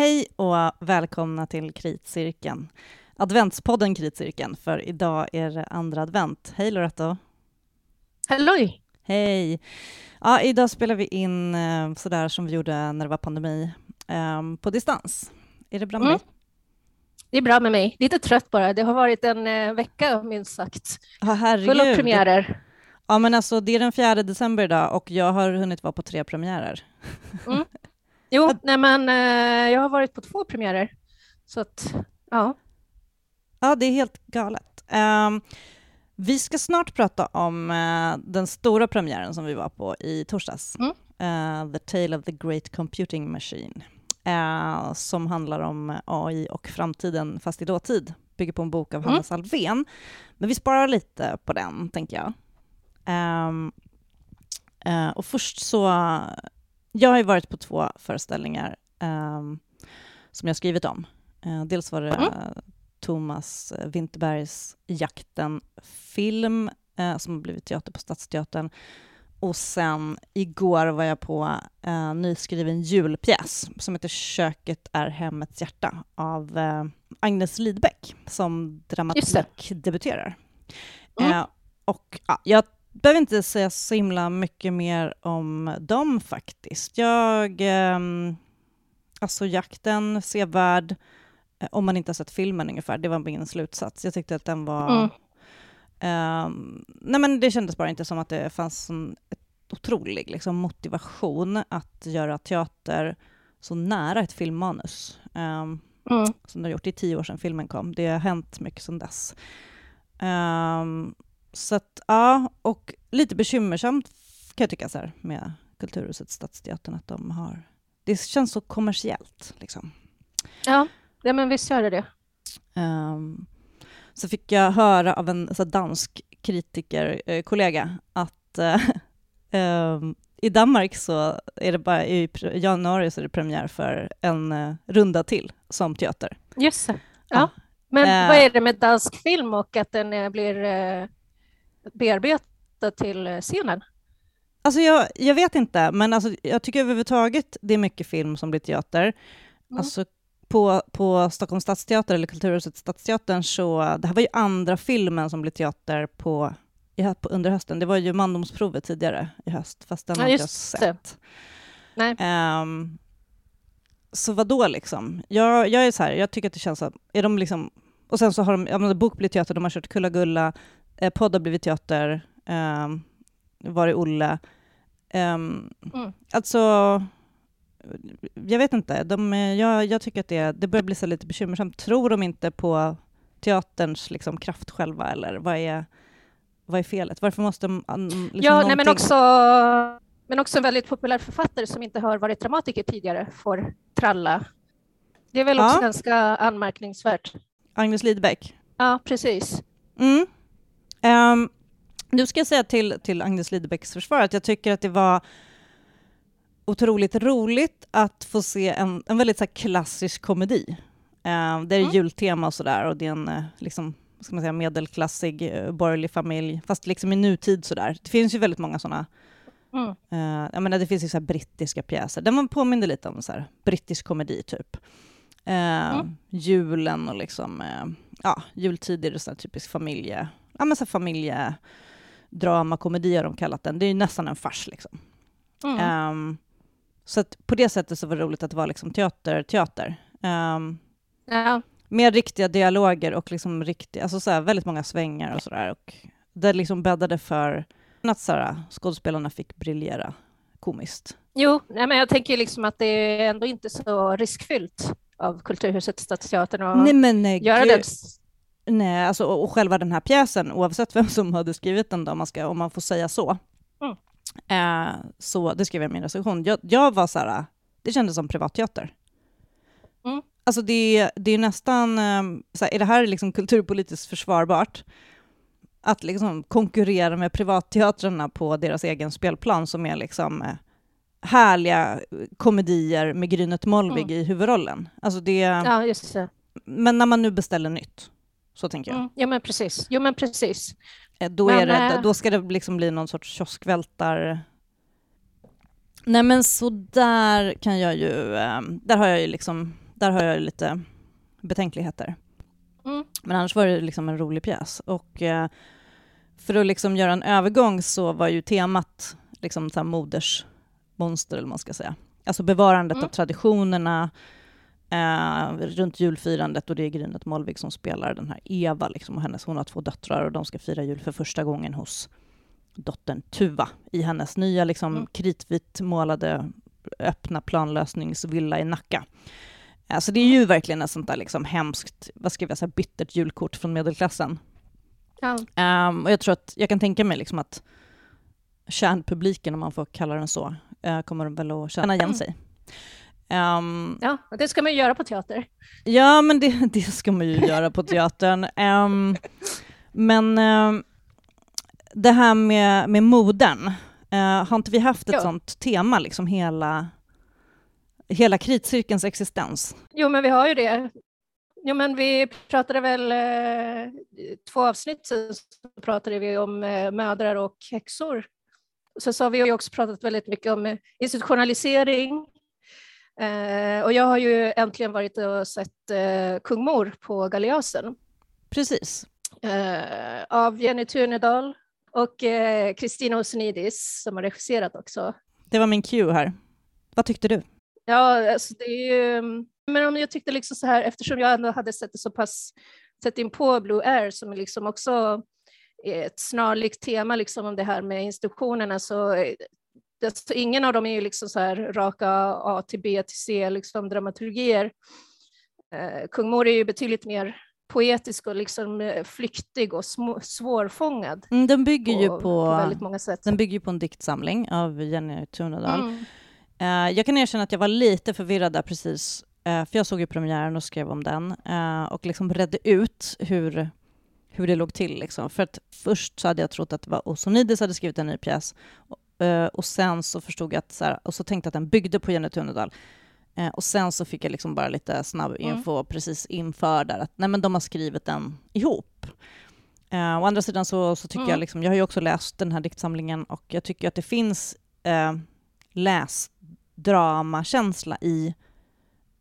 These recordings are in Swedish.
Hej och välkomna till Kritcirkeln. Adventspodden Kritcirkeln, för idag är det andra advent. Hej Loretto! Halloj! Hej! Ja, idag spelar vi in eh, sådär som vi gjorde när det var pandemi, eh, på distans. Är det bra med Mm. dig? Det är bra med mig. Lite trött bara. Det har varit en eh, vecka minst sagt. Ja, Full av herregud. premiärer. Ja, men alltså det är den 4 december idag och jag har hunnit vara på tre premiärer. Jo, nej men eh, jag har varit på två premiärer. Så att, ja. Ja, det är helt galet. Ehm, vi ska snart prata om eh, den stora premiären som vi var på i torsdags. Mm. Eh, The Tale of the Great Computing Machine. som handlar om AI och framtiden fast i dåtid. Bygger på en bok av Mm. Hannes Alfvén. Men vi sparar lite på den, tänker jag. Ehm, eh, och först så... Jag har ju varit på två föreställningar ehm, som jag skrivit om. Eh, dels var det Mm. eh, Thomas Winterbergs Jakten-film eh, som har blivit teater på Stadsteatern. Och sen igår var jag på en nyskriven julpjäs som heter Köket är hemmets hjärta av eh, Agnes Lidbeck som dramatikdebuterar. Mm. Eh, och ja, jag behöver inte säga så himla mycket mer om dem faktiskt. Jag... ehm, alltså jakten, sevärd, eh, om man inte har sett filmen ungefär. Det var min slutsats. Jag tyckte att den var... Mm. ehm, nej men det kändes bara inte som att det fanns en otrolig liksom, motivation att göra teater så nära ett filmmanus. Um, Mm. som det har gjort. Det är tio år sedan filmen kom. Det har hänt mycket sedan dess. Ehm, så att, ja, och lite bekymmersamt kan jag tycka så här, med Kulturhuset Stadsteatern att de har... Det känns så kommersiellt. Liksom. Ja, ja, men visst gör det det. Ehm, så fick jag höra av en så dansk kritikerkollega att eh, ehm, i Danmark så är det bara i januari så är det premiär för en eh, runda till som teater. Just det. Ja. Ja. Men Eh. vad är det med dansk film och att den eh, blir bearbetad till eh, scenen? Alltså jag, jag vet inte, men alltså jag tycker överhuvudtaget det är mycket film som blir teater. Mm. Alltså på, på Stockholms stadsteater eller Kulturhuset Stadsteatern så, det här var ju andra filmen som blev teater på, under hösten. Det var ju Mandomsprovet tidigare i höst, fast den Ja, har inte jag just det. sett. Nej. Ehm, så vad då liksom? Jag, jag är så här, jag tycker att det känns som, är de liksom, och sen så har de, ja men bok blir teater, de har kört Kulla-Gulla, eh, podd har blivit teater, um, var är Olle? Um, Mm. Alltså, jag vet inte, de, eh, jag, jag tycker att det, det börjar bli så lite bekymmersamt. Tror de inte på teaterns liksom, kraft själva, eller vad är, vad är felet? Varför måste de... an- Liksom ja, nej, men, någonting- också, men också en väldigt populär författare som inte har varit dramatiker tidigare får tralla. Det är väl också Ja. ganska anmärkningsvärt. Agnes Lidbeck? Ja, precis. Mm. Ehm, nu ska jag säga till, till Agnes Lidbecks försvar att jag tycker att det var otroligt roligt att få se en, en väldigt så klassisk komedi. Ehm, det är Mm. jultema och sådär och det är en eh, liksom, ska man säga, medelklassig eh, borgerlig familj, fast liksom i nutid sådär. Det finns ju väldigt många sådana Mm. Uh, jag menar, det finns ju så brittiska pjäser. Den var påminner lite om så här brittisk komedi, typ. Eh, Mm. Julen och liksom, ja, jultid är det så typisk familje... Ja, men så familjedrama, komedi har de kallat den. Det är ju nästan en fars, liksom. Mm. Ehm, så på det sättet så var det roligt att det var liksom teater, teater. Um, Ja. mer riktiga dialoger och liksom riktiga, alltså så här, väldigt många svängar och sådär. Det liksom bäddade för att så här, skådespelarna fick briljera komiskt. Jo, nej, men jag tänker liksom att det är ändå inte så riskfyllt av Kulturhuset Stadsteatern att Nej nej, göra gud. den. Nej, alltså, och, själva den här pjäsen, oavsett vem som hade skrivit den, då, om, man ska, om man får säga så, Mm. eh, så det skrev jag i min recension. Jag, jag var så här, det kändes som privatteater. Mm. Alltså det, det är nästan, eh, så här, är det här liksom kulturpolitiskt försvarbart? Att liksom konkurrera med privatteatrarna på deras egen spelplan som är liksom eh, härliga komedier med Grynet Molvig Mm. i huvudrollen. Alltså det, Ja, just det. Men när man nu beställer nytt, så tänker jag. Mm. Ja, men precis. Jo, men precis. Eh, Då, Men, det, eh, då ska det liksom bli någon sorts kioskvältar... Nej men så där kan jag ju... eh, Där har jag ju liksom... Där har jag lite betänkligheter. Mm. Men annars var det liksom en rolig pjäs. Och eh, för att liksom göra en övergång så var ju temat liksom så modersmonster, eller vad man ska säga. Alltså bevarandet Mm. av traditionerna eh, runt julfirandet och det är Grynet Molvig som spelar den här Eva, liksom, och hennes, hon har två döttrar och de ska fira jul för första gången hos dottern Tuva i hennes nya liksom, Mm. kritvit målade öppna planlösningsvilla i Nacka. Alltså det är ju verkligen ett sånt där liksom hemskt, vad ska jag säga, bittert julkort från medelklassen. Ja. Ehm, och jag tror att jag kan tänka mig liksom att kärnpubliken, om man får kalla den så, eh, kommer väl att känna igen sig. Ehm, ja, och det ska man ju göra på teater. ja, men det, det ska man ju göra på teatern. Ehm, men ehm, det här med, med modern, eh, har inte vi haft ett Ja. sånt tema liksom hela, hela kritcirkelns existens? Jo, men vi har ju det. Jo, men vi pratade väl eh, två avsnitt sen så pratade vi om eh, mödrar och häxor. Så, så har vi också pratat väldigt mycket om institutionalisering. Eh, och jag har ju äntligen varit och sett eh, Kung Mor på Galeasen Precis. eh, av Jenny Thunedal och eh, Kristina Osenidis som har regisserat också. Det var min cue här. Vad tyckte du? Ja, alltså det är ju... Men om jag tyckte liksom så här, eftersom jag ändå hade sett det så pass, sett in på Blue Air som är liksom också är ett snarlikt tema liksom om det här med institutionerna så eh, så ingen av dem är ju liksom så här raka A till B till C liksom dramaturgier. Eh, Kung Mor är ju betydligt mer poetisk och liksom eh, flyktig och små, svårfångad Mm, den bygger ju på, på, på väldigt många sätt. den bygger ju på en diktsamling av Jenny Thunedal. Mm. Eh, jag kan erkänna att jag var lite förvirrad där precis, eh, för jag såg ju premiären och skrev om den eh, och liksom redde ut hur, hur det låg till. Liksom. För att först så hade jag trott att det var Osonidis hade skrivit en ny pjäs och, eh, och sen så förstod jag att, så här, och så tänkte jag att den byggde på Jenny Thunedal. Eh, och sen så fick jag liksom bara lite snabb Mm. info precis inför där att nej men de har skrivit den ihop. Eh, å andra sidan så, så tycker Mm. jag liksom, jag har ju också läst den här diktsamlingen och jag tycker att det finns eh, läsdramakänsla i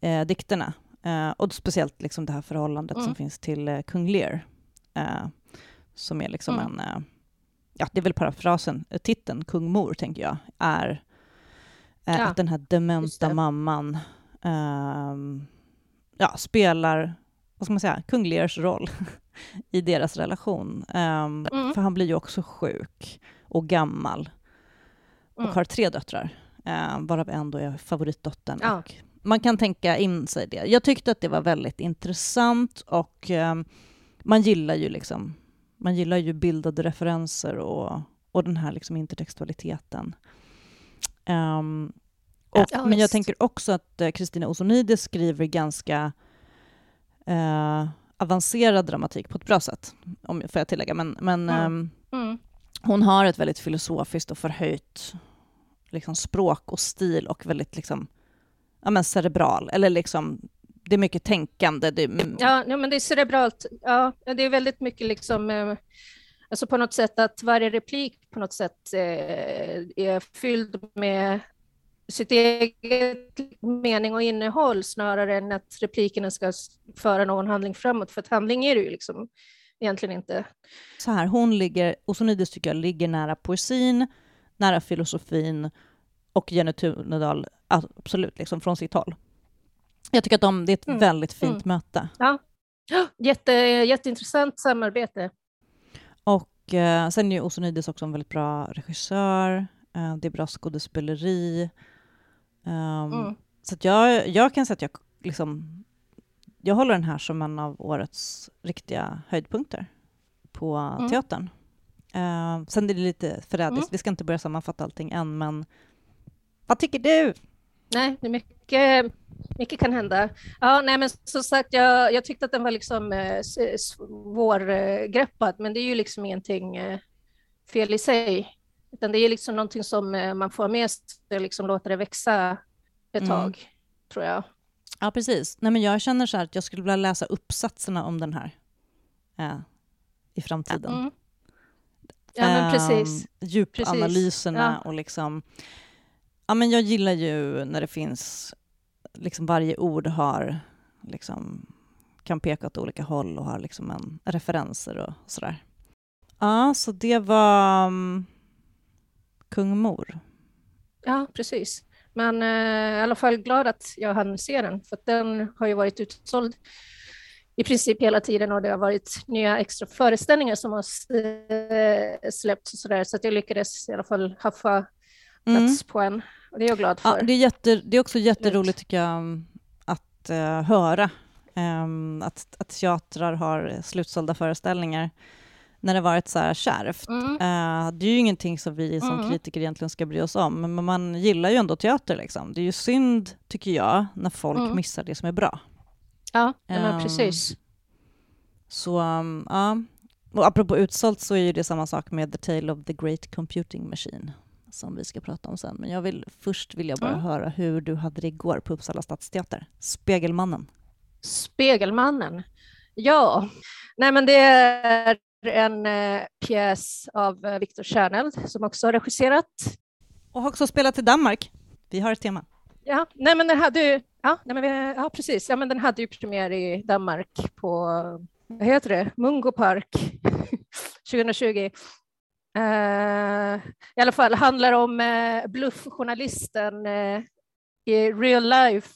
eh, dikterna. Eh, och speciellt liksom det här förhållandet Mm. som finns till eh, kung Lear. Eh, som är liksom Mm. en, ja det är väl parafrasen, eh, titeln Kung Mor tänker jag, är eh, Ja, att den här dementa mamman ehm, ja, spelar, vad ska man säga, kung Lears roll i deras relation. Ehm, Mm. För han blir ju också sjuk och gammal och Mm. har tre döttrar, eh, varav en då är favoritdottern. Ja. Och man kan tänka in sig det. Jag tyckte att det var väldigt intressant och eh, man gillar ju liksom man gillar ju bildade referenser och, och den här liksom intertextualiteten. Ehm, och, Ja, men jag tänker också att eh, Kristina Osonidis skriver ganska eh, avancerad dramatik på ett bra sätt, om, får jag tillägga. Men, men Mm. ehm, Mm. hon har ett väldigt filosofiskt och förhöjt liksom, språk och stil och väldigt liksom, ja, men cerebral. Eller liksom, det är mycket tänkande. Det, Ja, ja, men det är cerebralt. Ja, det är väldigt mycket liksom, eh, alltså på något sätt att varje replik på något sätt eh, är fylld med sitt eget mening och innehåll snarare än att replikerna ska föra någon handling framåt. För att handling är det ju liksom egentligen inte. så här, hon ligger, Osonidis tycker jag ligger nära poesin, nära filosofin och Jenny Thunedal absolut liksom från sitt håll. Jag tycker att de, det är ett Mm, väldigt fint mm. möte. Jätte, jätteintressant samarbete. Och eh, sen är ju Osonidis också en väldigt bra regissör. Eh, det är bra skådespeleri. Ehm, Mm. Så jag, jag kan säga att jag, liksom, jag håller den här som en av årets riktiga höjdpunkter på Mm. teatern. Eh, sen är det lite förrädiskt, Mm. vi ska inte börja sammanfatta allting än, men vad tycker du? Nej, det är mycket, mycket kan hända. Ja, nej, men som sagt, jag, jag tyckte att den var liksom eh, s- svårgreppad, men det är ju liksom ingenting eh, fel i sig, utan det är liksom någonting som eh, man får med sig, liksom låta det växa ett Mm. tag, tror jag. Ja, precis. Nej, men jag känner så här att jag skulle vilja läsa uppsatserna om den här eh, i framtiden. Mm. Ja, men precis. Ehm, djupanalyserna Precis, och liksom... Ja, men jag gillar ju när det finns... Liksom varje ord har liksom kan peka åt olika håll och har liksom en referenser och sådär. Ja, så det var um, Kung Mor. Ja, precis. Men eh, i alla fall glad att jag hann se den, för den har ju varit utsåld i princip hela tiden och det har varit nya extra föreställningar som har eh, släppts och sådär, så att jag lyckades i alla fall haffa mm. plats mm. på en. Och det är jag glad för. Ja, det, är jätte, det är också jätteroligt tycker jag att uh, höra um, att, att teatrar har slutsålda föreställningar när det varit så här kärvt. Mm. Uh, det är ju ingenting som vi som mm. kritiker egentligen ska bry oss om, men man gillar ju ändå teater. Liksom. Det är ju synd, tycker jag, när folk mm. missar det som är bra. Ja, um, precis. Så, um, ja. Och apropå utsålt så är ju det samma sak med The Tale of the Great Computing Machine som vi ska prata om sen. Men jag vill, först vill jag bara mm. höra hur du hade det igår på Uppsala stadsteater. Spegelmannen. Spegelmannen. Ja, nej men det är en eh, pjäs av eh, Viktor Kärneld som också har regisserat. Och har också spelat i Danmark. Vi har ett tema. Ja, nej men den hade ju, ja, nej men vi, ja precis, ja men den hade ju premiär i Danmark på, vad heter det, Mungo Park 2020. Uh, I alla fall handlar om uh, bluffjournalisten uh, i real life,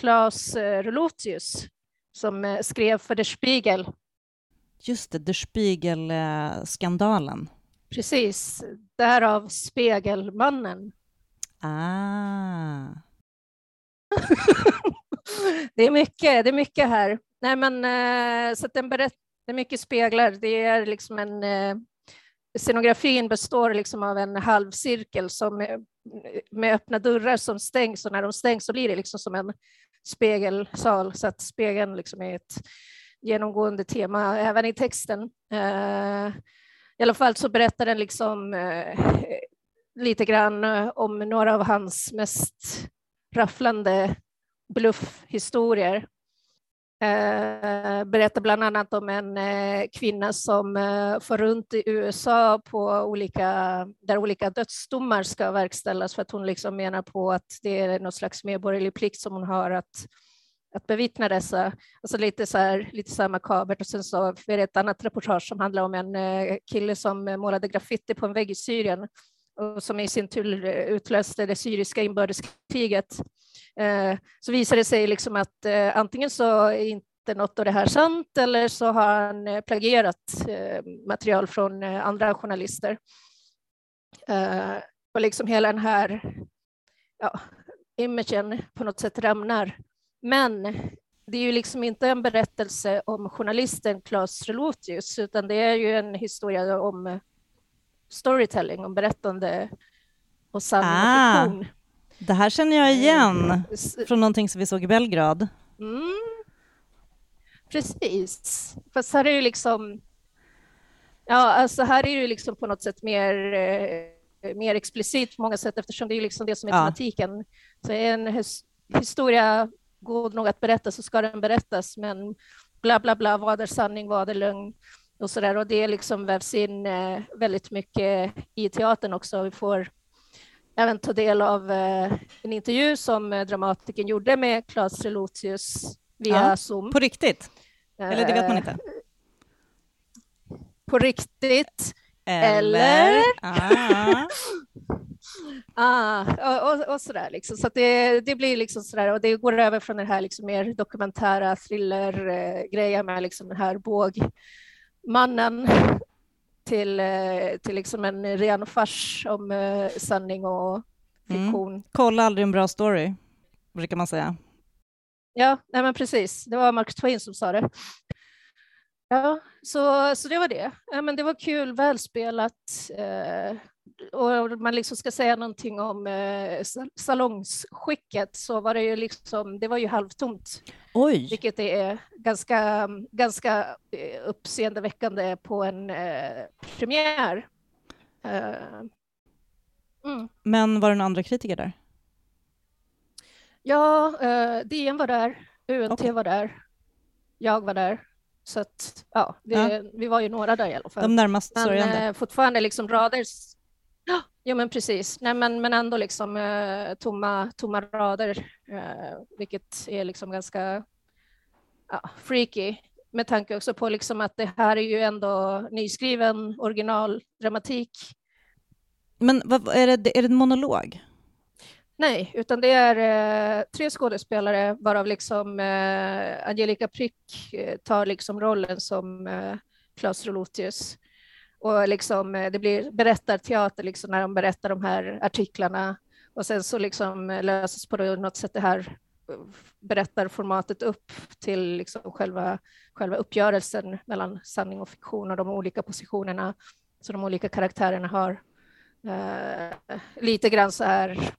Claes Relotius, som skrev för Der Spiegel. Just det, Der Spiegel-skandalen. Precis, därav Spegelmannen. Ah. det, är mycket, det är mycket här. Nej, men, så den berättar, det är mycket speglar. Det är liksom en scenografin består liksom av en halvcirkel som med öppna dörrar som stängs och när de stängs så blir det liksom som en spegelsal så att spegeln liksom är ett genomgående tema även i texten. Eh, I alla fall så berättar den liksom eh, lite grann eh, om några av hans mest rafflande bluffhistorier. Eh, berättar bland annat om en eh, kvinna som eh, får runt i USA på olika, där olika dödsdomar ska verkställas för att hon liksom menar på att det är någon slags medborgerlig plikt som hon har att, att bevittna dessa. Alltså lite så här, lite så här makabert. Och sen så är det ett annat reportage som handlar om en eh, kille som målade graffiti på en vägg i Syrien och som i sin tur utlöste det syriska inbördeskriget. Eh, så visar det sig liksom att eh, antingen så är inte något av det här sant eller så har han eh, plagierat material från andra journalister. Och liksom hela den här ja, imagen på något sätt rämnar. Men det är ju liksom inte en berättelse om journalisten Claes Relotius, utan det är ju en historia om storytelling, om berättande och sanning ah. fiktion. Det här känner jag igen mm. från någonting som vi såg i Belgrad. Mm. Precis. Fast här är det liksom... Ja, alltså här är det liksom på något sätt mer, eh, mer explicit på många sätt eftersom det är liksom det som är ja. tematiken. Så är en his historia god nog att berätta så ska den berättas, men bla bla bla, vad är sanning, vad är lögn? Och, så där. och det liksom vävs in eh, väldigt mycket i teatern också. Vi får även ta del av eh, en intervju som eh, dramatikern gjorde med Claes Relotius via ja, Zoom. På riktigt? Eller det vet man inte? Eh, på riktigt. Eller? Eller? Ah. ah, och, och, och sådär liksom. Så det, det blir liksom sådär och det går över från den här liksom mer dokumentära thriller-grejen med liksom den här bågmannen till, eh, till liksom en ren fars om eh, sanning och fiktion. Mm. Kolla aldrig en bra story, brukar man säga. Ja, nej men precis. Det var Mark Twain som sa det. Ja, så, så det var det. Ja, men det var kul, välspelat. Eh, och man liksom ska säga någonting om eh, salongsskicket så var det ju liksom, det var ju halvtomt. Oj. Vilket är ganska, ganska eh, uppseendeväckande på en eh, premiär. Eh, mm. Men var det några andra kritiker där? Ja, eh, DN var där, UNT okay. var där, jag var där. Så att, ja, det, ja, vi var ju några där i alla fall. De närmast sörjande. Men eh, fortfarande liksom rader jo, men precis. Nej, men, men ändå liksom eh, tomma, tomma rader, eh, vilket är liksom ganska ja, freaky med tanke också på liksom att det här är ju ändå nyskriven originaldramatik. Men vad, är, det, är det en monolog? Nej, utan det är eh, tre skådespelare varav liksom eh, Angelica Prick eh, tar liksom rollen som eh, Claes Rolotius. Och liksom, eh, det blir berättarteater liksom när de berättar de här artiklarna och sen så liksom eh, löses på något sätt det här eh, berättarformatet upp till liksom själva, själva uppgörelsen mellan sanning och fiktion och de olika positionerna som de olika karaktärerna har. Eh, lite grann så här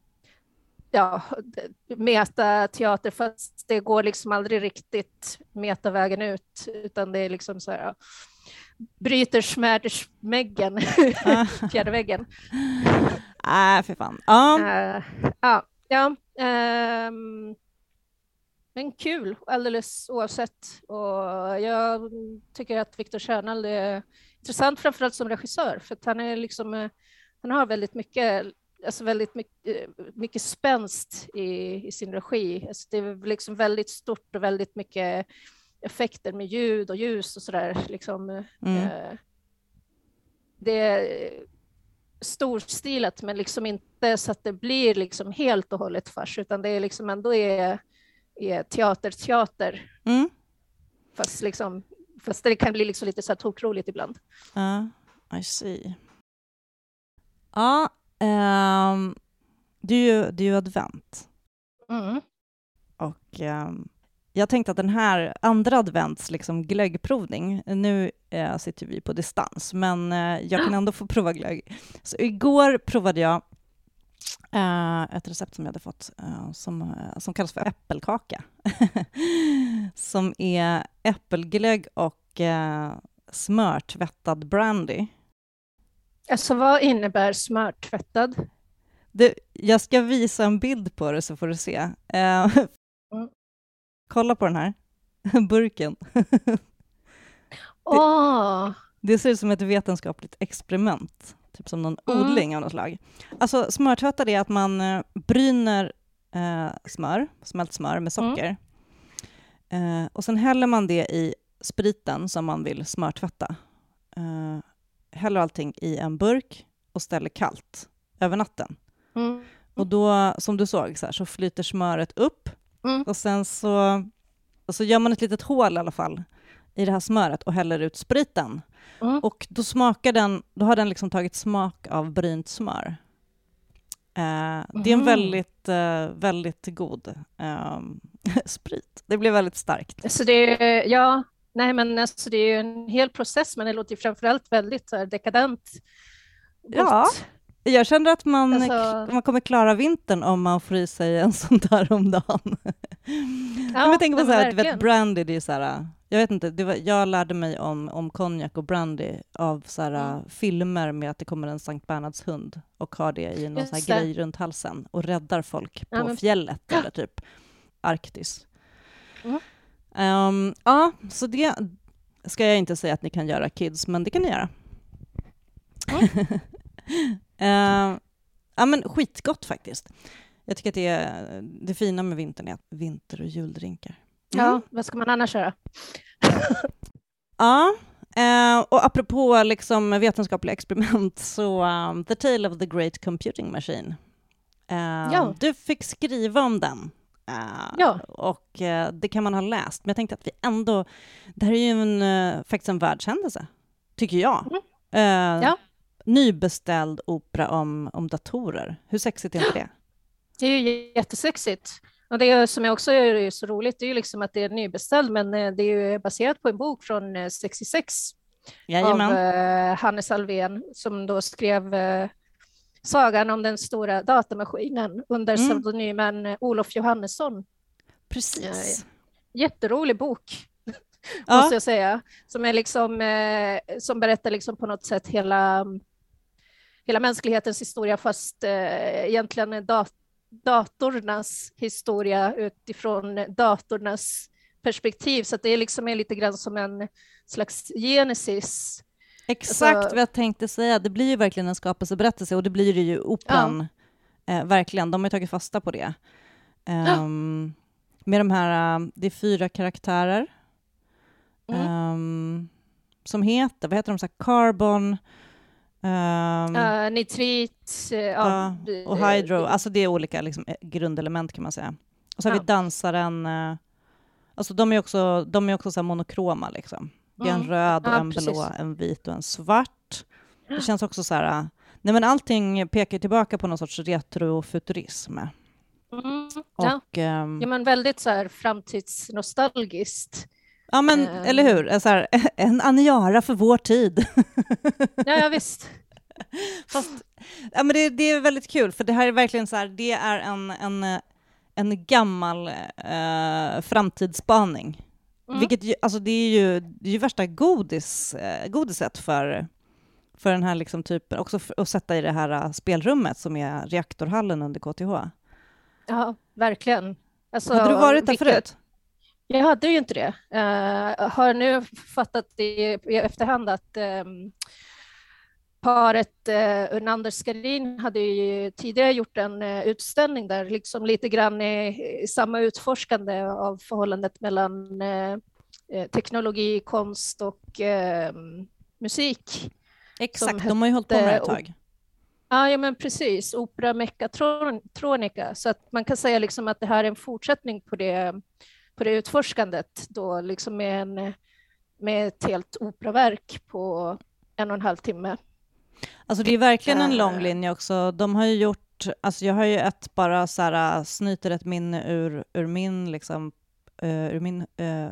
ja, metateater, fast det går liksom aldrig riktigt metavägen ut, utan det är liksom så här, ja, bryter smärdersmäggen, fjärde väggen. Nej, äh, för fan. Ja. Uh, ja, ja um, men kul alldeles oavsett. Och jag tycker att Viktor Kärnald är intressant, framförallt som regissör, för han är liksom, eh, han har väldigt mycket alltså väldigt mycket, mycket spänst i, i sin regi. Alltså det är liksom väldigt stort och väldigt mycket effekter med ljud och ljus och sådär. Liksom, mm. eh, det är storstilat men liksom inte så att det blir liksom helt och hållet fars utan det är liksom ändå är är teater-teater. Mm. Fast, liksom, fast det kan bli liksom lite så här tokroligt ibland. Ja, uh, I see. Ja, um, det, är ju, det är ju advent. Mm. Och um, jag tänkte att den här andra advents liksom glöggprovning, nu uh, sitter vi på distans, men uh, jag kan ändå få prova glögg. Så igår provade jag Uh, ett recept som jag hade fått uh, som, uh, som kallas för äppelkaka. som är äppelglögg och smörtvättad brandy. Alltså vad innebär smörtvättad? Du, jag ska visa en bild på det så får du se. Kolla på den här burken. oh. det, det ser ut som ett vetenskapligt experiment typ som någon mm. odling av något slag. Alltså smörtvättad är att man eh, bryner eh, smör, smält smör med mm. socker, mm. eh, och sen häller man det i spriten som man vill smörtvätta. Eh, häller allting i en burk och ställer kallt över natten. Mm. Och då, som du såg, så, här, så flyter smöret upp mm. och sen så, och så gör man ett litet hål i alla fall i det här smöret och häller ut spriten. Mm. Och då smakar den, då har den liksom tagit smak av brynt smör. Eh, det är en väldigt, eh, väldigt god eh, sprit. Det blir väldigt starkt. Så det är, ja, nej men alltså det är en hel process, men det låter framförallt väldigt här, dekadent. Ja, jag känner att man, alltså... man kommer klara vintern om man får i sig en sån där om dagen. Ja, jag tänker på så här, vet, brandy, det är så här, jag vet inte, var, jag lärde mig om, om konjak och brandy av så här, mm. filmer med att det kommer en Sankt Bernhards hund och har det i någon så här grej runt halsen och räddar folk på ja, men... fjället eller typ Arktis. Mm. Um, ja, så det ska jag inte säga att ni kan göra kids, men det kan ni göra. Mm. uh, ja, men skitgott faktiskt. Jag tycker att det, är, det fina med vintern är att vinter och juldrinkar. Mm. Ja, vad ska man annars göra? ja, uh, och apropå liksom vetenskapliga experiment, så um, The Tale of the Great Computing Machine. Uh, ja. Du fick skriva om den. Uh, ja. Och det kan man ha läst, men jag tänkte att vi ändå... Det här är ju en, faktiskt en världshändelse, tycker jag. Mm. ja. Nybeställd opera om, om datorer. Hur sexigt är inte det? Det är ju jättesexigt. Och det som jag också är så roligt det är ju liksom att det är nybeställd, men eh, det är ju baserat på en bok från 66 eh, Jajamän. av eh, Hannes Alfvén som då skrev sagan om den stora datamaskinen under mm. pseudonymen Olof Johannesson. Precis. Jätterolig bok, ja. måste jag säga, som, är liksom, som berättar liksom på något sätt hela, hela mänsklighetens historia, fast egentligen dat datornas historia utifrån datornas perspektiv, så det är liksom är lite grann som en slags genesis. Exakt alltså, vad jag tänkte säga, det blir ju verkligen en skapelseberättelse och det blir det ju operan, ja. eh, verkligen. De har tagit fasta på det. Um, ja. Med de här, uh, det är fyra karaktärer mm. um, som heter, vad heter de, så här, Carbon, um, uh, nitrit, uh, ja, och hydro, alltså det är olika liksom, grundelement kan man säga. Och så har ja. vi dansaren, alltså de är också, de är också så monokroma liksom. Det är en mm. röd och ja, en blå, en vit och en svart. Det känns också så här, nej men allting pekar tillbaka på någon sorts retrofuturism. Mm, ja. Och, um, ja, men väldigt så här framtidsnostalgiskt. Ja, men um, eller hur? Så här, en Aniara för vår tid. ja, ja, visst. Fast ja, men det, det, är väldigt kul, för det här är verkligen så här, det är en, en, en gammal eh, framtidsspaning. Mm. Vilket ju, alltså det är ju, det är ju värsta godis, eh, godiset för, för den här liksom typen, också för, att sätta i det här uh, spelrummet som är reaktorhallen under KTH. Ja, verkligen. Alltså, hade du varit där vilket... förut? Jag hade ju inte det. Uh, har nu fattat i, i efterhand att um, paret uh, Urnander Skarin hade ju tidigare gjort en uh, utställning där, liksom lite grann i, i samma utforskande av förhållandet mellan uh, teknologi, konst och ehm, musik. Exakt, de har ju hållit på med det ett tag. Ja, ja men precis, Opera Mechatronica. Så att man kan säga liksom att det här är en fortsättning på det, på det utforskandet då, liksom med, en, med ett helt operaverk på en och en halv timme. Alltså det är verkligen en lång linje också. De har ju gjort, alltså jag har ju ett bara så här, snyter ett minne ur, ur min, liksom, uh, ur min uh,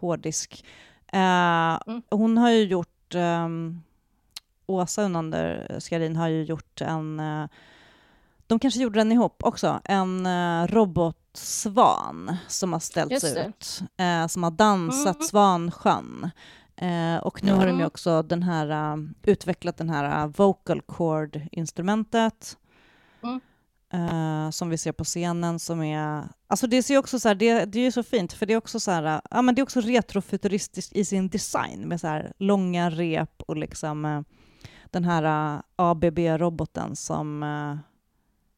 hårddisk. Uh, mm. Hon har ju gjort um, Åsa Unander Skarin har ju gjort en, eh, de kanske gjorde den ihop också, en eh, robotsvan som har ställts ut, eh, som har dansat mm. Svansjön. och nu mm. har de ju också den här, utvecklat den här vocal cord-instrumentet. Mm. Uh, som vi ser på scenen som är... Alltså det ser också så här, det, det är så fint för det är också så här, ja men det är också retrofuturistiskt i sin design med så här långa rep och liksom uh, den här uh, ABB-roboten som uh,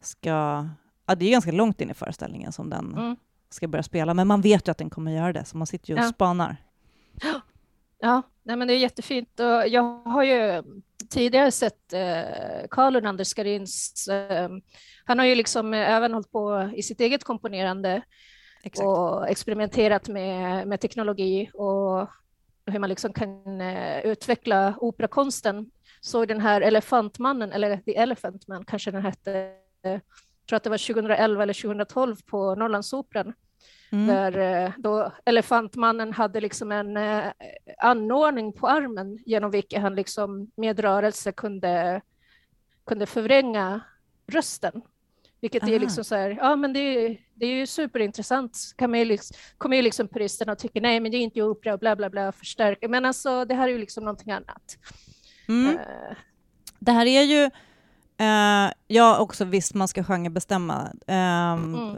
ska... Ja, det är ganska långt in i föreställningen som den mm. ska börja spela, men man vet ju att den kommer göra det, så man sitter ju och ja. spanar. Ja, nej, men det är jättefint. Och jag har ju tidigare sett eh, Carl Unander Skarins... Eh, han har ju liksom även hållit på i sitt eget komponerande Exakt. och experimenterat med, med teknologi och hur man liksom kan eh, utveckla operakonsten såg den här Elefantmannen, eller The Elephant Man kanske den hette, tror att det var 2011 eller 2012 på Norrlandsoperan, mm. där eh, då Elefantmannen hade liksom en eh, anordning på armen genom vilken han liksom med rörelse kunde, kunde förvränga rösten. Vilket Aha. är liksom så här, ja men det är, det är ju superintressant. Kan man ju liksom, kommer ju liksom puristerna och tycker nej men det är inte opera och bla bla bla förstärka. Men alltså det här är ju liksom någonting annat. Mm. Uh, det här är ju Uh, ja, också visst, man ska genrebestämma. Um, mm.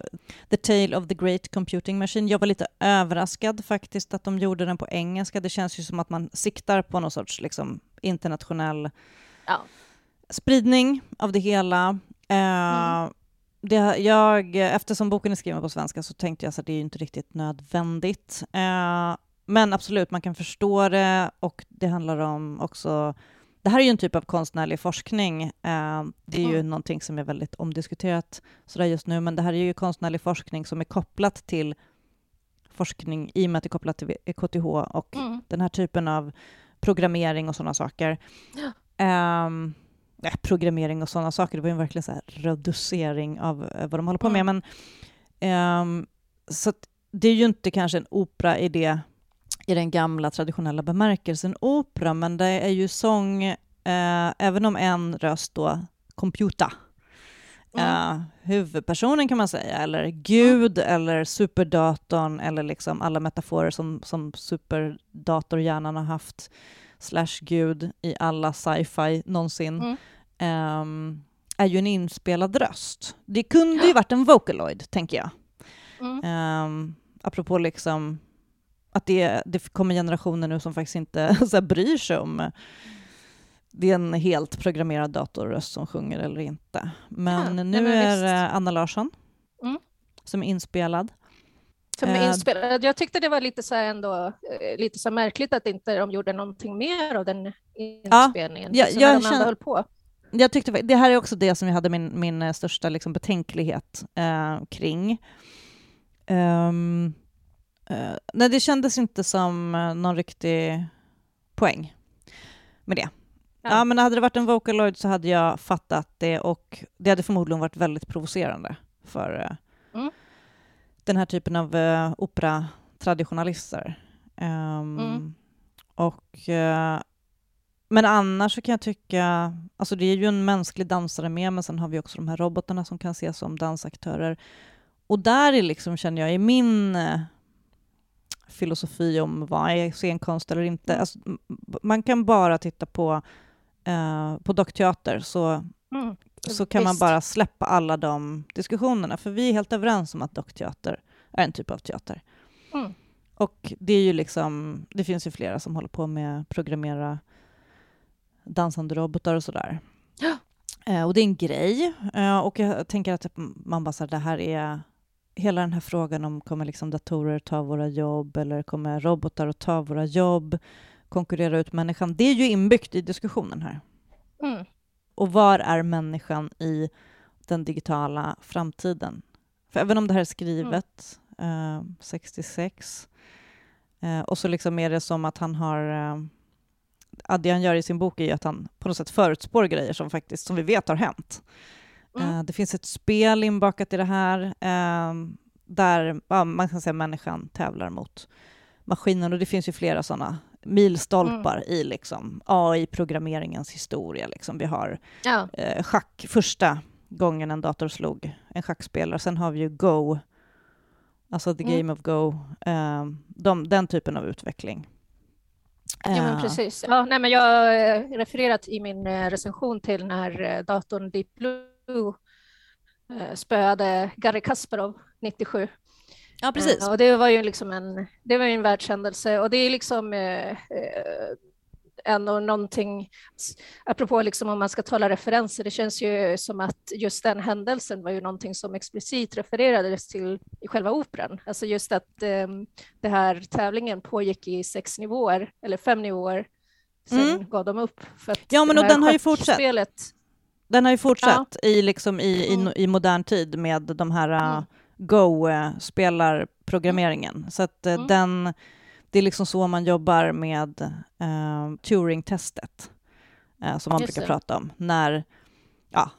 The Tale of the Great Computing Machine. Jag var lite överraskad faktiskt att de gjorde den på engelska. Det känns ju som att man siktar på någon sorts liksom, internationell ja. spridning av det hela. Uh, mm. det, jag, eftersom boken är skriven på svenska så tänkte jag att det är inte riktigt nödvändigt. Uh, men absolut, man kan förstå det och det handlar om också det här är ju en typ av konstnärlig forskning. Eh, det är ju mm. någonting som är väldigt omdiskuterat sådär just nu, men det här är ju konstnärlig forskning som är kopplat till forskning i och med att det är kopplat till KTH och mm. den här typen av programmering och sådana saker. Ja. Um, ja, programmering och sådana saker, det var ju verkligen så här reducering av vad de håller på med. Mm. Men, um, så det är ju inte kanske en opera i det i den gamla traditionella bemärkelsen opera, men det är ju sång, eh, även om en röst då, computer, mm. eh, huvudpersonen kan man säga, eller Gud, mm. eller superdatorn, eller liksom alla metaforer som, som superdatorhjärnan har haft, slash Gud i alla sci-fi någonsin, mm. eh, är ju en inspelad röst. Det kunde ju varit en Vocaloid, tänker jag. Mm. Eh, apropå liksom att det, det kommer generationer nu som faktiskt inte så här, bryr sig om det är en helt programmerad datorröst som sjunger eller inte. Men ja, nu är det Anna Larsson mm. som är inspelad. För med inspel... Jag tyckte det var lite så ändå, lite så märkligt att inte de gjorde någonting mer av den inspelningen. Ja, jag, jag, känner, höll på. jag tyckte det här är också det som jag hade min, min största liksom betänklighet eh, kring. Um, uh, nej, det kändes inte som någon riktig poäng med det. Ja. ja. men hade det varit en Vocaloid så hade jag fattat det och det hade förmodligen varit väldigt provocerande för uh, mm. den här typen av uh, operatraditionalister. Um, mm. Och, uh, men annars så kan jag tycka, alltså det är ju en mänsklig dansare med, men sen har vi också de här robotarna som kan ses som dansaktörer. Och där är liksom, känner jag, i min filosofi om vad är scenkonst eller inte. Alltså, man kan bara titta på, eh, på dockteater så, mm. så kan Visst. man bara släppa alla de diskussionerna. För vi är helt överens om att dockteater är en typ av teater. Mm. Och det är ju liksom, det finns ju flera som håller på med att programmera dansande robotar och sådär. Eh, och det är en grej. Eh, och jag tänker att man bara så det här är hela den här frågan om kommer liksom datorer ta våra jobb eller kommer robotar att ta våra jobb, konkurrera ut människan, det är ju inbyggt i diskussionen här. Mm. Och var är människan i den digitala framtiden? För även om det här är skrivet mm. eh, 66 eh, och så liksom är det som att han har eh, det han gör i sin bok är att han på något sätt förutspår grejer som faktiskt, som vi vet har hänt. Mm. Uh, det finns ett spel inbakat i det här uh, där ja, man kan säga människan tävlar mot maskinen och det finns ju flera sådana milstolpar mm. i liksom AI-programmeringens historia. Liksom. Vi har ja. uh, schack, första gången en dator slog en schackspelare. Sen har vi ju Go, alltså the mm. game of Go, de, den typen av utveckling. Ja, men precis. Ja, nej, men jag har refererat i min recension till när datorn Deep Blue Eh, spöade Garry Kasparov 97. Ja, precis. Eh, och det var ju liksom en, det var en världshändelse och det är liksom eh, eh, ändå någonting, apropå liksom om man ska tala referenser, det känns ju som att just den händelsen var ju någonting som explicit refererades till i själva operan. Alltså just att eh, det här tävlingen pågick i sex nivåer, eller fem nivåer, sen mm. gav de upp. För att ja, men och den har ju fortsatt. Den har ju fortsatt ja. i, liksom i, mm. i, i, modern tid med de här mm. Go-spelarprogrammeringen. Mm. Så att uh, mm. den, det är liksom så man jobbar med uh, Turing-testet, uh, som man Just brukar det. prata om. När, ja,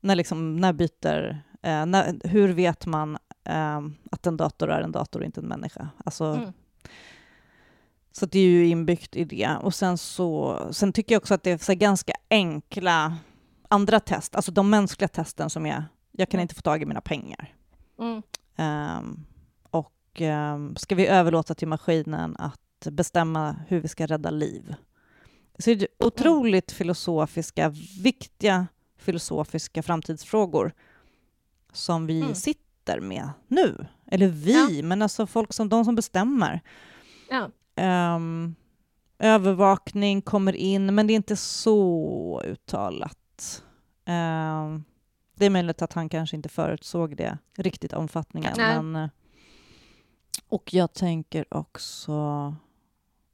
när, liksom, när byter... Uh, när, hur vet man att en dator är en dator och inte en människa? Alltså, mm. Så det är ju inbyggt i det. Och sen, så, sen tycker jag också att det är ganska enkla andra test, alltså de mänskliga testen som är, jag kan mm. inte få tag i mina pengar. Mm. Um, och um, ska vi överlåta till maskinen att bestämma hur vi ska rädda liv? Så det är otroligt filosofiska, viktiga filosofiska framtidsfrågor som vi mm. sitter med nu. Eller vi, ja. men alltså folk som de som bestämmer. Ja. Um, övervakning kommer in, men det är inte så uttalat. Uh, det är möjligt att han kanske inte förutsåg det riktigt omfattningen. Men, eh, och jag tänker också...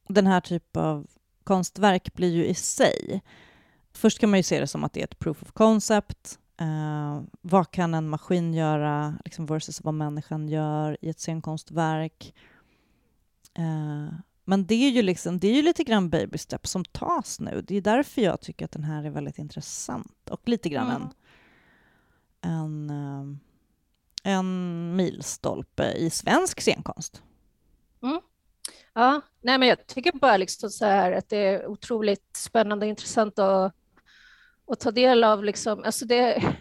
Den här typen av konstverk blir ju i sig... Först kan man ju se det som att det är ett proof of concept. Uh, vad kan en maskin göra liksom versus vad människan gör i ett scenkonstverk? Uh, men det är ju liksom, det är ju lite grann baby steps som tas nu. Det är därför jag tycker att den här är väldigt intressant och lite grann mm. en, en, eh, en milstolpe i svensk scenkonst. Mm. Ja, nej men jag tycker bara liksom så här att det är otroligt spännande och intressant att, att ta del av. Liksom. Alltså det,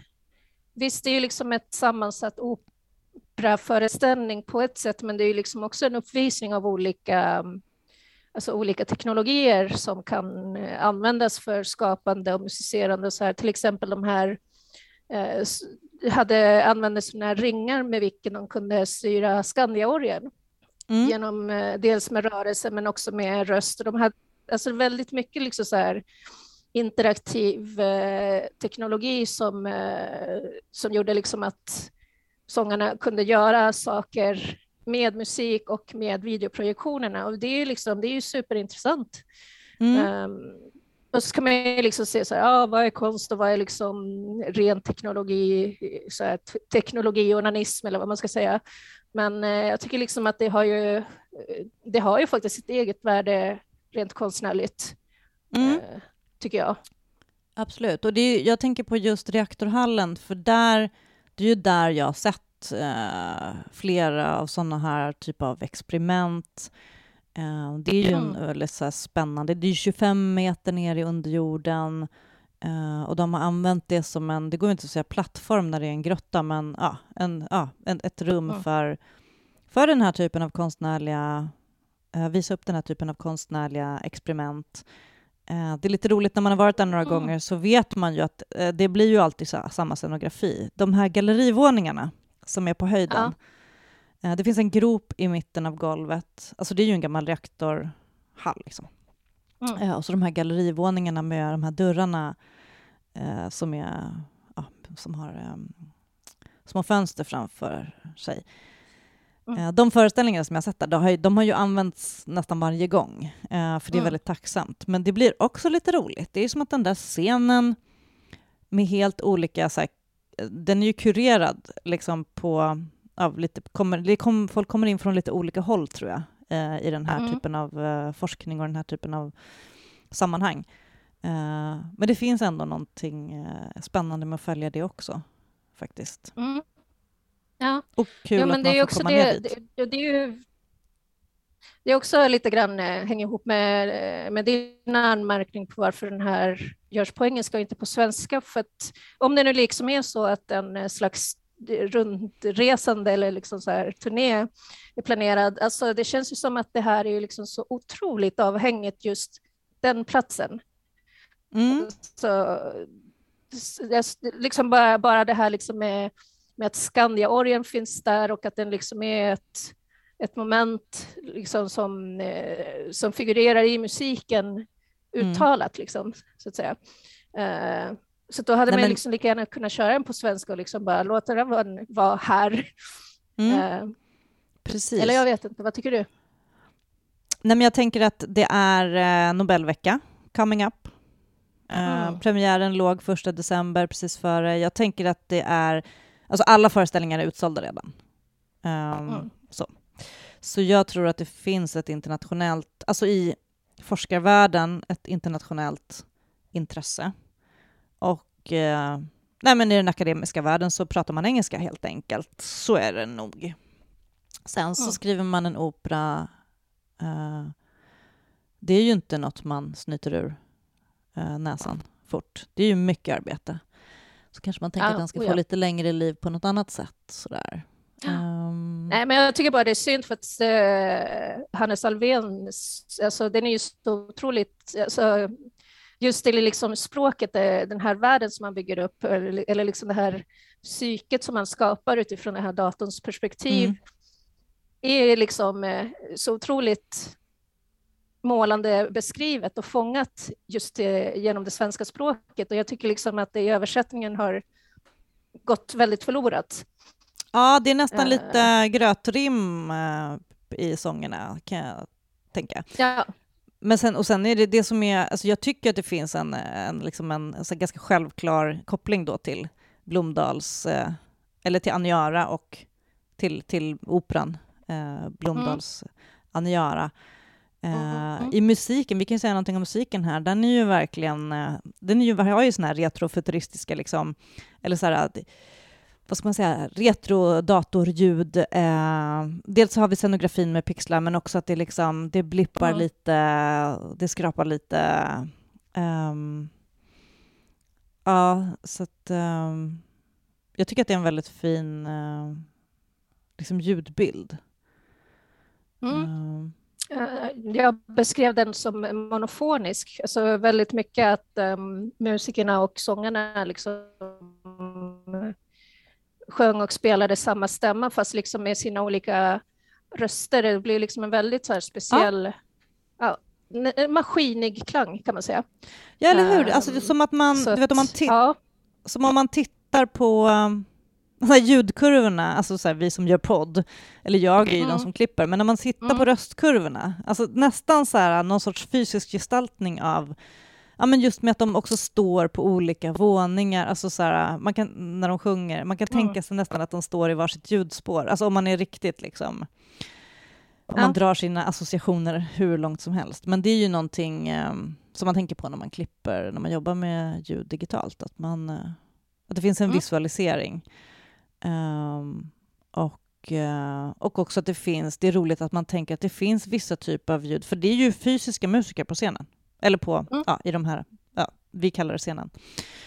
visst, det är ju liksom ett sammansatt operaföreställning på ett sätt, men det är ju liksom också en uppvisning av olika alltså olika teknologier som kan eh, användas för skapande och musicerande. Och så här. Till exempel de här eh, hade använde sådana här ringar med vilken de kunde styra Skandiaorgeln. Mm. Genom eh, dels med rörelse men också med röst. De hade alltså väldigt mycket liksom så här interaktiv eh, teknologi som, eh, som gjorde liksom att sångarna kunde göra saker med musik och med videoprojektionerna. Och det är, liksom, det är ju superintressant. Mm. Um, och så kan man ju liksom se så här, ah, vad är konst och vad är liksom ren teknologi, så här, teknologi och onanism eller vad man ska säga. Men eh, jag tycker liksom att det har ju, det har ju faktiskt sitt eget värde rent konstnärligt, mm. eh, tycker jag. Absolut, och det är, jag tänker på just reaktorhallen, för där, det är ju där jag har eh, flera av sådana här typer av experiment. Eh, det är ju en väldigt så spännande, det är 25 meter ner i underjorden eh, och de har använt det som en, det går inte att säga plattform när det är en grotta, men ja, en, ja, en, ett rum mm. för, för den här typen av konstnärliga, eh, visa upp den här typen av konstnärliga experiment. Eh, det är lite roligt när man har varit där några mm. gånger så vet man ju att eh, det blir ju alltid samma scenografi. De här gallerivåningarna som är på höjden, ja. Eh, det finns en grop i mitten av golvet. Alltså det är ju en gammal reaktorhall. Liksom. Mm. Och så de här gallerivåningarna med de här dörrarna som, är, ja, som har små fönster framför sig. Mm. Eh, de föreställningar som jag sett där, de har, ju, de har ju använts nästan varje gång, eh, för det är mm. väldigt tacksamt. Men det blir också lite roligt. Det är som att den där scenen med helt olika... Så den är ju kurerad liksom på... Av lite, kommer, det kom, folk kommer in från lite olika håll, tror jag, eh, i den här mm. typen av forskning och den här typen av sammanhang. men det finns ändå någonting spännande med att följa det också, faktiskt. Mm. Ja. Och kul ja, men att det man är också komma det, ner dit. Det, det, är ju, det är också lite grann eh, hänger ihop med, eh, med din anmärkning på varför den här görs på engelska och inte på svenska. För att om det nu liksom är så att en eh, slags rundresande eller liksom så här turné är planerad. Alltså det känns ju som att det här är liksom så otroligt avhängigt just den platsen. Mm. Så, liksom bara, bara det här liksom med med att Skandia-orgeln finns där och att den liksom är ett, ett moment liksom som, eh, som figurerar i musiken mm. uttalat, mm. liksom, så att säga. Eh, så då hade Nej, man men... liksom lika gärna kunnat köra den på svenska och liksom bara låta den vara, vara här. Mm. Eh, Precis. Eller jag vet inte, vad tycker du? Nej, men jag tänker att det är eh, Nobelvecka coming up. Mm. premiären låg första december, precis före. Jag tänker att det är Alltså alla föreställningar är utsålda redan. Um, mm. Så. jag tror att det finns ett internationellt, alltså i forskarvärlden, ett internationellt intresse. Och eh, nej, men i den akademiska världen så pratar man engelska helt enkelt. Så är det nog. Sen så mm. skriver man en opera. Eh, det är ju inte något man snyter ur eh, näsan fort. Det är ju mycket arbete så kanske man tänker ja, att den ska få ja. lite längre liv på något annat sätt. Sådär. Um... Nej, men jag tycker bara det är synd för att uh, Hannes Alfvén, alltså, den är ju så otroligt... Alltså, just det liksom språket, eh, den här världen som man bygger upp, eller, eller liksom det här psyket som man skapar utifrån den här datorns perspektiv, mm. är liksom eh, så otroligt målande beskrivet och fångat just genom det svenska språket. Och jag tycker liksom att det i översättningen har gått väldigt förlorat. Ja, det är nästan uh, lite grötrim uh, i sångerna, kan jag tänka. Ja. Men sen, och sen är det det som är, alltså jag tycker att det finns en, en, liksom en alltså ganska självklar koppling då till Blomdals, uh, eller till Aniara och till, till operan Blomdals mm. Aniara. Uh, I musiken, vi kan säga någonting om musiken här, den är ju verkligen, den är ju, har ju såna här retrofuturistiska, liksom, eller så här, vad ska man säga, retro-datorljud. Uh, dels har vi scenografin med pixlar, men också att det, liksom, det blippar mm. lite, det skrapar lite. Um, ja, så att um, jag tycker att det är en väldigt fin liksom ljudbild. Mm. Um, Eh, jag beskrev den som monofonisk, alltså väldigt mycket att um, musikerna och sångarna liksom sjöng och spelade samma stämma fast liksom med sina olika röster. Det blir liksom en väldigt så speciell, ja. Ja, maskinig klang kan man säga. Ja, eller hur? Alltså, som att man, du vet, om man, ja. som om man tittar på så här ljudkurvorna, alltså så här, vi som gör podd, eller jag är ju Mm. de som klipper, men när man tittar Mm. på röstkurvorna, alltså nästan så här, någon sorts fysisk gestaltning av Ja, men just med att de också står på olika våningar, alltså så här, man kan, när de sjunger, man kan tänka sig nästan att de står i varsitt ljudspår, alltså om man är riktigt liksom, om Ja. man drar sina associationer hur långt som helst. Men det är ju någonting eh, som man tänker på när man klipper, när man jobbar med ljud digitalt, att, man, eh, att det finns en Mm. visualisering. Ehm, och, eh, och också att det finns, det är roligt att man tänker att det finns vissa typer av ljud, för det är ju fysiska musiker på scenen, eller på, Mm. ja, i de här, ja, vi kallar det scenen,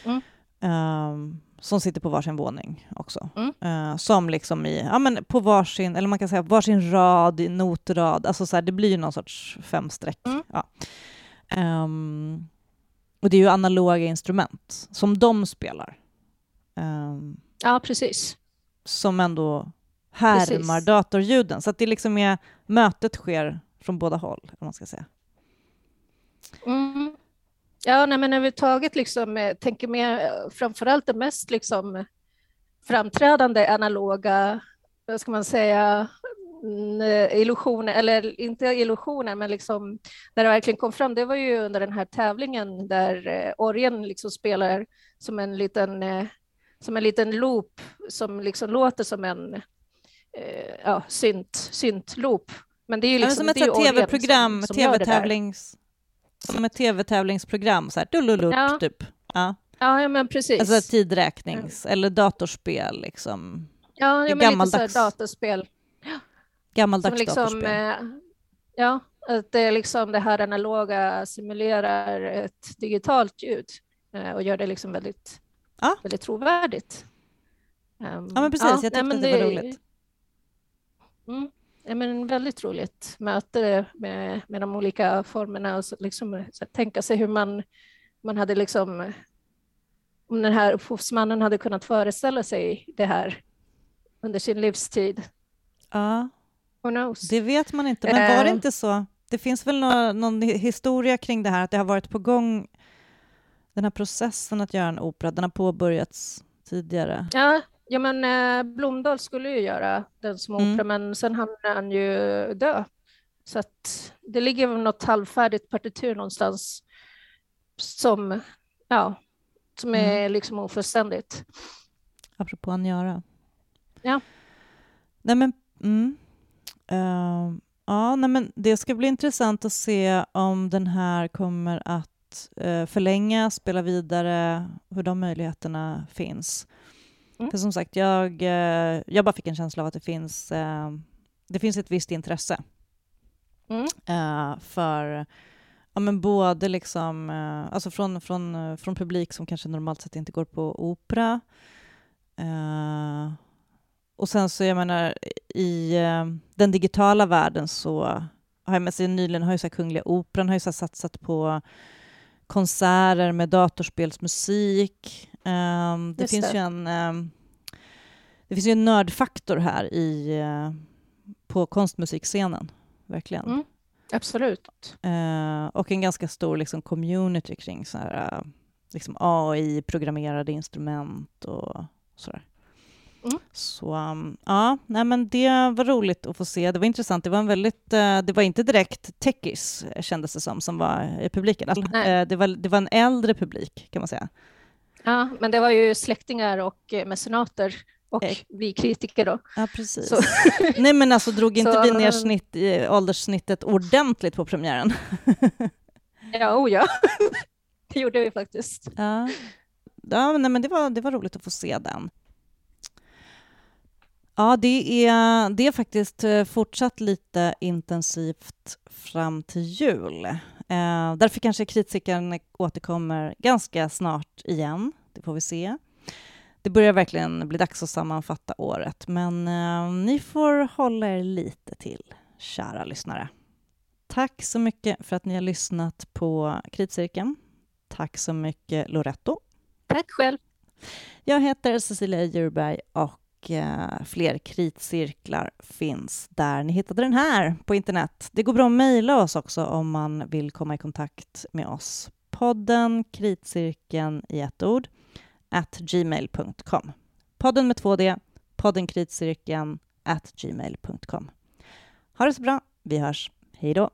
Mm. Ehm, som sitter på varsin våning också. Mm. Eh, som liksom i, ja men på varsin, eller man kan säga varsin rad, i notrad, alltså så här, det blir ju någon sorts femstreck. Mm. Ja. Ehm, och det är ju analoga instrument som de spelar. Ehm, Ja, precis. som ändå härmar Precis. datorljuden. Så att det liksom är, mötet sker från båda håll, om man ska säga. Mm. Ja, nej, men överhuvudtaget liksom, eh, tänker mer eh, framförallt det mest liksom, framträdande analoga, vad ska man säga, mm, eh, illusioner, eller inte illusioner, men liksom när det verkligen kom fram, det var ju under den här tävlingen där orgeln liksom spelar som en liten, som en liten loop som liksom låter som en ja, synt, syntloop. Men det är ju Ja, liksom, som ett tv-program, tv-tävlings... Som ett tv-tävlingsprogram, så här, dullulup, Ja. typ. Ja. Ja, ja, men precis. Alltså tidräknings eller datorspel, liksom. Ja, Det ja men lite så här datorspel. Som Gammaldags liksom, datorspel. eh, ja, att det är liksom det här analoga simulerar ett digitalt ljud eh, och gör det liksom väldigt, Ja. väldigt trovärdigt. Ehm, Ja, men precis. Jag tyckte nej, att det var roligt. Mm, ja, men väldigt roligt möte med, med de olika formerna och så liksom, så tänka sig hur man, man hade liksom om den här upphovsmannen hade kunnat föreställa sig det här under sin livstid. Ja, det vet man inte. Men var det Eh. inte så? Det finns väl nå- någon historia kring det här, att det har varit på gång, den här processen att göra en opera, den har påbörjats tidigare. Ja, ja men eh, Blomdahl skulle ju göra den som Mm. opera, men sen hamnade han ju dö. Så det ligger väl något halvfärdigt partitur någonstans som, ja, som är Mm. liksom ofullständigt. Apropå att göra. Ja. Nej men, mm. Ehm, ja, nej men det ska bli intressant att se om den här kommer att uh, förlängas, spela vidare, hur de möjligheterna finns. Mm. För som sagt, jag, eh, jag bara fick en känsla av att det finns, eh, det finns ett visst intresse Mm. eh, för Ja, men både liksom, alltså från, från, från publik som kanske normalt sett inte går på opera. Och sen så, jag menar, i den digitala världen så har jag med sig nyligen har ju så här Kungliga Operan har ju så satsat på konserter med datorspelsmusik. Eh, det Just finns det. ju en eh, det finns ju en nördfaktor här i, eh, på konstmusikscenen, verkligen. Mm. Absolut. Eh, och en ganska stor liksom, community kring så här, eh, liksom AI-programmerade instrument och sådär. Mm. Så um, ja, nej, men det var roligt att få se. Det var intressant. Det var en väldigt, eh, det var inte direkt techies kändes det som, som var i publiken. Alltså, eh, det, var, det var en äldre publik kan man säga. Ja, men det var ju släktingar och eh, mecenater och Eh. vi kritiker då. Ja, precis. Så, Nej, men alltså drog inte Så- vi ner snitt, i ålderssnittet ordentligt på premiären? ja, oh ja, det gjorde vi faktiskt. Ja, ja nej, men det var, det var roligt att få se den. Ja, det är, det är faktiskt eh, fortsatt lite intensivt fram till jul. Eh, därför kanske kritiken återkommer ganska snart igen. Det får vi se. Det börjar verkligen bli dags att sammanfatta året, men eh, ni får hålla er lite till, kära lyssnare. Tack så mycket för att ni har lyssnat på Kritcirkeln. Tack så mycket, Loretto. Tack själv. Jag heter Cecilia Djurberg och Eh, fler kritcirklar finns där ni hittade den här på internet. Det går bra att mejla oss också om man vill komma i kontakt med oss. Podden kritcirkeln i ett ord at gmail.com. podden med två D, Podden kritcirkeln. at gmail.com. Ha det så bra. Vi hörs. Hej då.